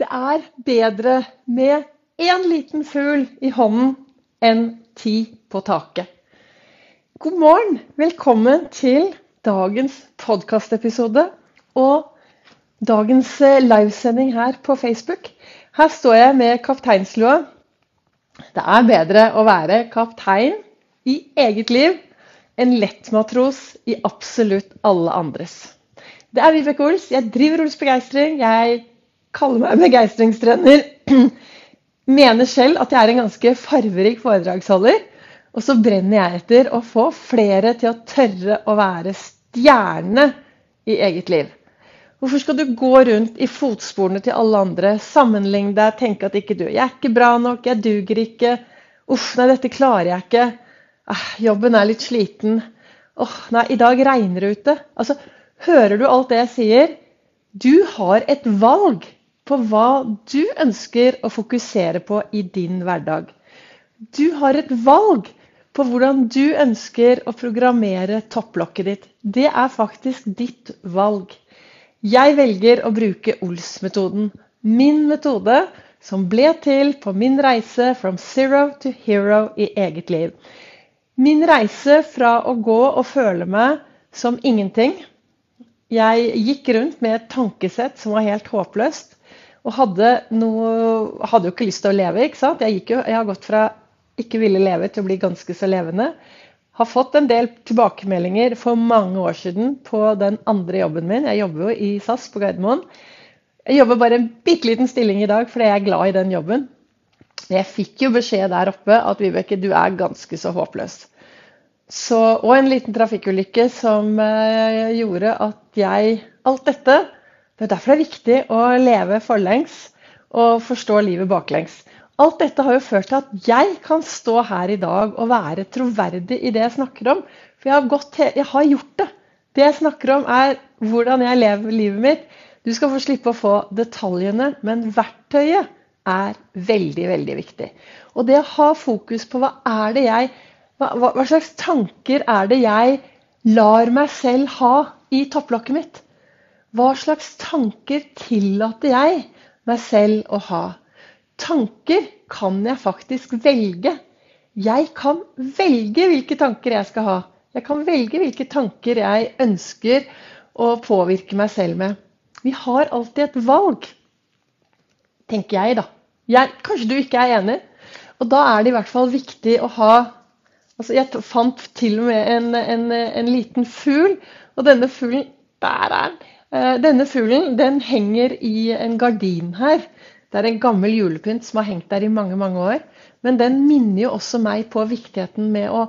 Det er bedre med én liten fugl i hånden enn ti på taket. God morgen! Velkommen til dagens podkastepisode og dagens eh, livesending her på Facebook. Her står jeg med kapteinslua. Det er bedre å være kaptein i eget liv enn lettmatros i absolutt alle andres. Det er Vibeke Ols. Jeg driver Ols Begeistring. Jeg kaller meg begeistringstrener. Mener selv at jeg er en ganske farverik foredragsholder. Og så brenner jeg etter å få flere til å tørre å være stjerne i eget liv. Hvorfor skal du gå rundt i fotsporene til alle andre, sammenligne deg, tenke at ikke du Jeg er ikke bra nok, jeg duger ikke. Uff, nei, dette klarer jeg ikke. Ah, jobben er litt sliten. Åh, oh, nei, i dag regner det ute. Altså, hører du alt det jeg sier? Du har et valg på hva du ønsker å fokusere på i din hverdag. Du har et valg på hvordan du ønsker å programmere topplokket ditt. Det er faktisk ditt valg. Jeg velger å bruke Ols-metoden. Min metode som ble til på min reise from zero to hero i eget liv. Min reise fra å gå og føle meg som ingenting Jeg gikk rundt med et tankesett som var helt håpløst. Og hadde, noe, hadde jo ikke lyst til å leve. ikke sant? Jeg, jo, jeg har gått fra ikke ville leve til å bli ganske så levende. Har fått en del tilbakemeldinger for mange år siden på den andre jobben min. Jeg jobber jo i SAS på Gardermoen. Jeg jobber bare en bitte liten stilling i dag fordi jeg er glad i den jobben. Jeg fikk jo beskjed der oppe at Vibeke, du er ganske så håpløs. Så, og en liten trafikkulykke som eh, gjorde at jeg Alt dette det er derfor det er viktig å leve forlengs og forstå livet baklengs. Alt dette har jo ført til at jeg kan stå her i dag og være troverdig i det jeg snakker om. For jeg har, jeg har gjort det. Det jeg snakker om, er hvordan jeg lever livet mitt. Du skal få slippe å få detaljene, men verktøyet er veldig, veldig viktig. Og det å ha fokus på hva er det jeg hva, hva slags tanker er det jeg lar meg selv ha i topplokket mitt? Hva slags tanker tillater jeg meg selv å ha? Tanker kan jeg faktisk velge. Jeg kan velge hvilke tanker jeg skal ha. Jeg kan velge hvilke tanker jeg ønsker å påvirke meg selv med. Vi har alltid et valg, tenker jeg, da. Jeg, kanskje du ikke er enig? Og da er det i hvert fall viktig å ha altså Jeg fant til og med en, en, en liten fugl, og denne fuglen Der er den! Eh, denne fuglen den henger i en gardin her. Det er en gammel julepynt som har hengt der i mange mange år. Men den minner jo også meg på viktigheten med å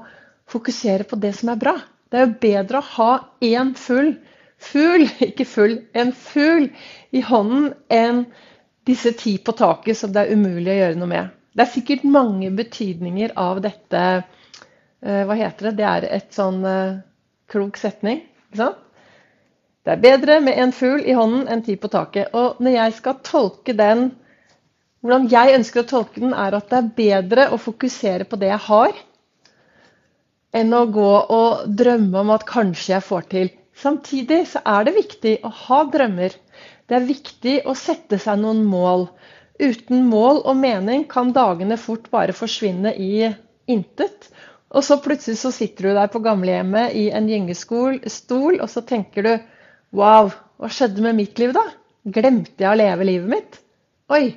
fokusere på det som er bra. Det er jo bedre å ha én fugl, fugl, ikke full, en fugl i hånden enn disse ti på taket som det er umulig å gjøre noe med. Det er sikkert mange betydninger av dette eh, Hva heter det? Det er et sånn uh, klok setning. ikke sant? Det er bedre med en fugl i hånden enn ti på taket. Og når jeg skal tolke den Hvordan jeg ønsker å tolke den, er at det er bedre å fokusere på det jeg har, enn å gå og drømme om at kanskje jeg får til. Samtidig så er det viktig å ha drømmer. Det er viktig å sette seg noen mål. Uten mål og mening kan dagene fort bare forsvinne i intet. Og så plutselig så sitter du der på gamlehjemmet i en gyngestol, og så tenker du Wow, hva skjedde med mitt liv, da? Glemte jeg å leve livet mitt? Oi,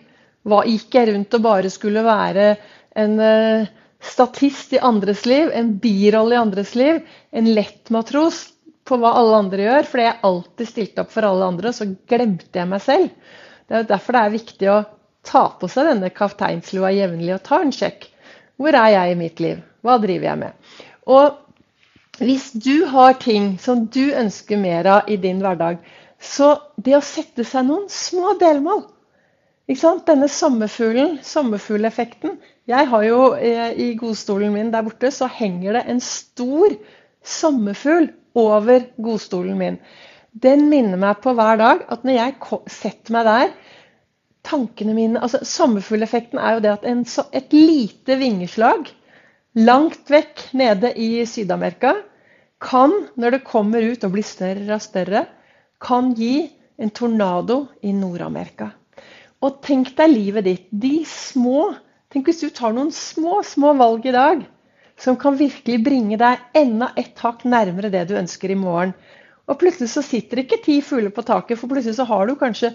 hva gikk jeg rundt og bare skulle være en uh, statist i andres liv, en birolle i andres liv, en lettmatros på hva alle andre gjør, fordi jeg alltid stilte opp for alle andre, og så glemte jeg meg selv. Det er derfor det er viktig å ta på seg denne kapteinslua jevnlig og ta en sjekk. Hvor er jeg i mitt liv? Hva driver jeg med? Og hvis du har ting som du ønsker mer av i din hverdag, så det å sette seg noen små delmål Denne sommerfuglen, sommerfugleffekten Jeg har jo eh, I godstolen min der borte så henger det en stor sommerfugl over godstolen min. Den minner meg på hver dag at når jeg setter meg der tankene mine, altså Sommerfugleffekten er jo det at en, et lite vingeslag langt vekk nede i Syd-Amerika, kan, når det kommer ut og blir større og større, kan gi en tornado i Nord-Amerika. Og tenk deg livet ditt. De små Tenk hvis du tar noen små, små valg i dag som kan virkelig bringe deg enda et hakk nærmere det du ønsker i morgen. Og plutselig så sitter det ikke ti fugler på taket, for plutselig så har du kanskje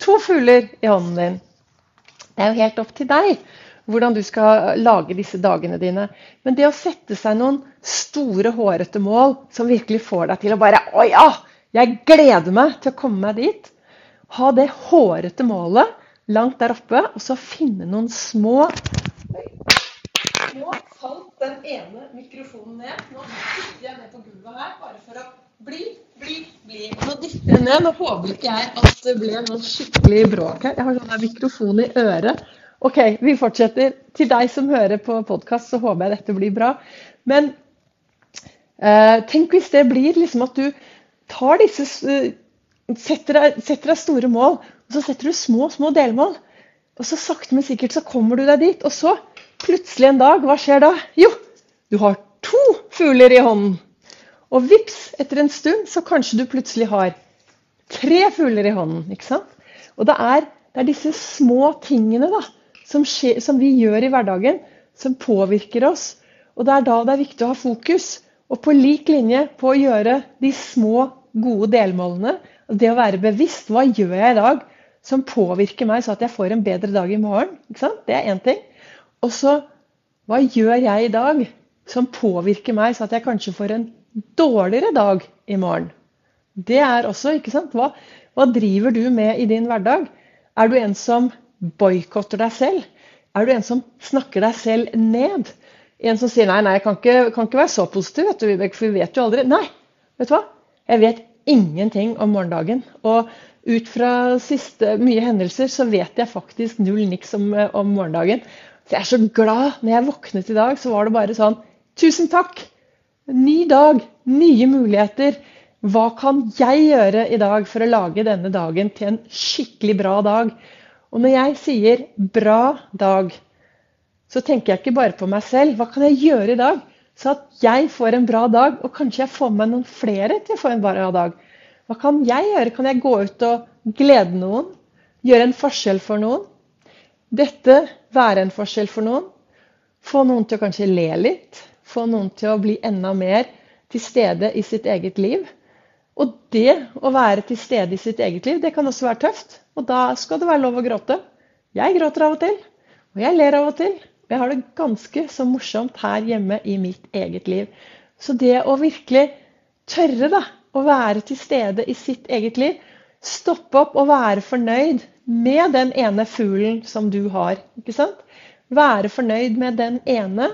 to fugler i hånden din. Det er jo helt opp til deg hvordan du skal lage disse dagene dine. Men det å sette seg noen store, hårete mål som virkelig får deg til å bare Å ja! Jeg gleder meg til å komme meg dit. Ha det hårete målet langt der oppe, og så finne noen små Nå falt den ene mikrofonen ned. Nå dytter jeg ned på gulvet her bare for å bli, bli, bli. Nå dytter jeg ned. Nå håper ikke jeg at det ble noe skikkelig bråk her. Jeg har sånn mikrofon i øret. OK, vi fortsetter. Til deg som hører på podkast, så håper jeg dette blir bra. Men eh, tenk hvis det blir liksom at du tar disse setter, deg, setter deg store mål, og så setter du små, små delmål. Og så sakte, men sikkert så kommer du deg dit. Og så, plutselig en dag, hva skjer da? Jo, du har to fugler i hånden. Og vips, etter en stund så kanskje du plutselig har tre fugler i hånden. ikke sant? Og det er, det er disse små tingene da, som, skje, som, vi gjør i hverdagen, som påvirker oss. Og det er da det er viktig å ha fokus. Og på lik linje på å gjøre de små, gode delmålene. Og det å være bevisst. Hva gjør jeg i dag som påvirker meg så at jeg får en bedre dag i morgen? Det er én ting. Og så hva gjør jeg i dag som påvirker meg så at jeg kanskje får en dårligere dag i morgen? Det er også, ikke sant? Hva, hva driver du med i din hverdag? Er du en som boikotter deg selv? Er du en som snakker deg selv ned? En som sier nei, nei, jeg kan ikke, kan ikke være så positiv, vet du, Vibeke, for vi vet jo aldri. Nei, vet du hva? Jeg vet ingenting om morgendagen. Og ut fra siste mye hendelser så vet jeg faktisk null niks om, om morgendagen. Så jeg er så glad. Når jeg våknet i dag, så var det bare sånn Tusen takk! Ny dag, nye muligheter. Hva kan jeg gjøre i dag for å lage denne dagen til en skikkelig bra dag? Og når jeg sier 'bra dag', så tenker jeg ikke bare på meg selv. Hva kan jeg gjøre i dag så at jeg får en bra dag, og kanskje jeg får med noen flere til å få en bra dag. Hva kan jeg gjøre? Kan jeg gå ut og glede noen? Gjøre en forskjell for noen? Dette være en forskjell for noen? Få noen til å kanskje le litt? Få noen til å bli enda mer til stede i sitt eget liv? Og det å være til stede i sitt eget liv, det kan også være tøft. Og da skal det være lov å gråte. Jeg gråter av og til. Og jeg ler av og til. Jeg har det ganske så morsomt her hjemme i mitt eget liv. Så det å virkelig tørre da, å være til stede i sitt eget liv, stoppe opp og være fornøyd med den ene fuglen som du har. ikke sant? Være fornøyd med den ene,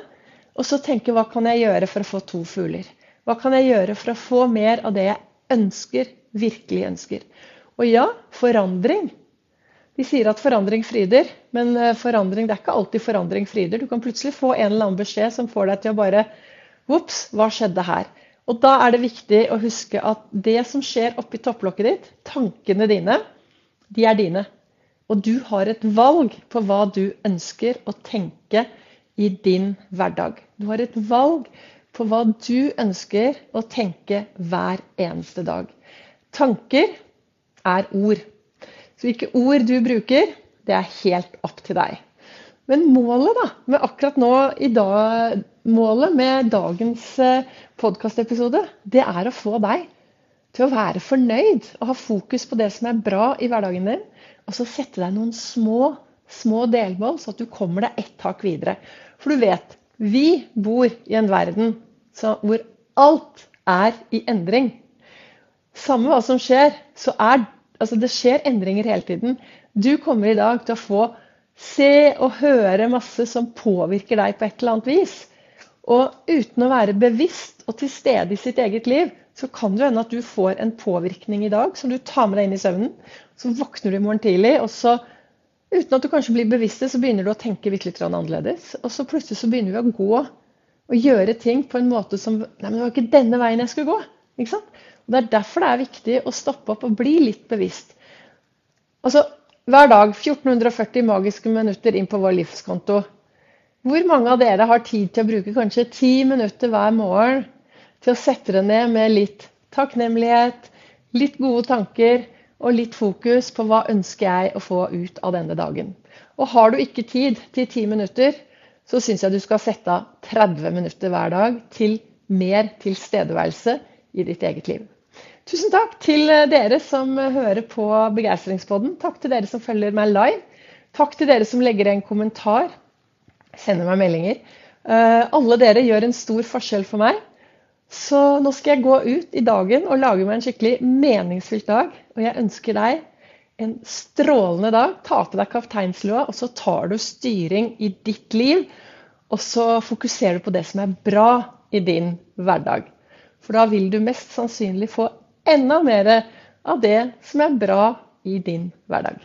og så tenke hva kan jeg gjøre for å få to fugler? Hva kan jeg gjøre for å få mer av det jeg ønsker, virkelig ønsker? Og ja, forandring de sier at forandring fryder, men eh, forandring, det er ikke alltid forandring fryder. Du kan plutselig få en eller annen beskjed som får deg til å bare Ops, hva skjedde her? Og da er det viktig å huske at det som skjer oppi topplokket ditt, tankene dine, de er dine. Og du har et valg på hva du ønsker å tenke i din hverdag. Du har et valg på hva du ønsker å tenke hver eneste dag. Tanker er ord. Så hvilke ord du bruker, det er helt opp til deg. Men målet da, med akkurat nå i dag, målet med dagens eh, podkastepisode, det er å få deg til å være fornøyd og ha fokus på det som er bra i hverdagen din. Og så sette deg noen små, små delmål, så at du kommer deg ett tak videre. For du vet, vi bor i en verden hvor alt er i endring. Samme hva som skjer, så er Altså, det skjer endringer hele tiden. Du kommer i dag til å få se og høre masse som påvirker deg på et eller annet vis. Og uten å være bevisst og til stede i sitt eget liv, så kan det hende at du får en påvirkning i dag som du tar med deg inn i søvnen. Så våkner du i morgen tidlig, og så uten at du kanskje blir bevisst det, så begynner du å tenke litt annerledes. Og så plutselig så begynner vi å gå og gjøre ting på en måte som Nei, men det var ikke denne veien jeg skulle gå. Ikke sant? Og Det er derfor det er viktig å stoppe opp og bli litt bevisst. Altså, Hver dag 1440 magiske minutter inn på vår livskonto. Hvor mange av dere har tid til å bruke kanskje ti minutter hver morgen til å sette dere ned med litt takknemlighet, litt gode tanker, og litt fokus på hva ønsker jeg å få ut av denne dagen. Og har du ikke tid til 10 minutter, så syns jeg du skal sette av 30 minutter hver dag til mer tilstedeværelse i ditt eget liv. Tusen takk til dere som hører på Begeistringspodden. Takk til dere som følger meg live. Takk til dere som legger en kommentar, sender meg meldinger. Eh, alle dere gjør en stor forskjell for meg. Så nå skal jeg gå ut i dagen og lage meg en skikkelig meningsfylt dag. Og jeg ønsker deg en strålende dag. Ta til deg kapteinslua, og så tar du styring i ditt liv. Og så fokuserer du på det som er bra i din hverdag. For da vil du mest sannsynlig få enda mer av det som er bra i din hverdag.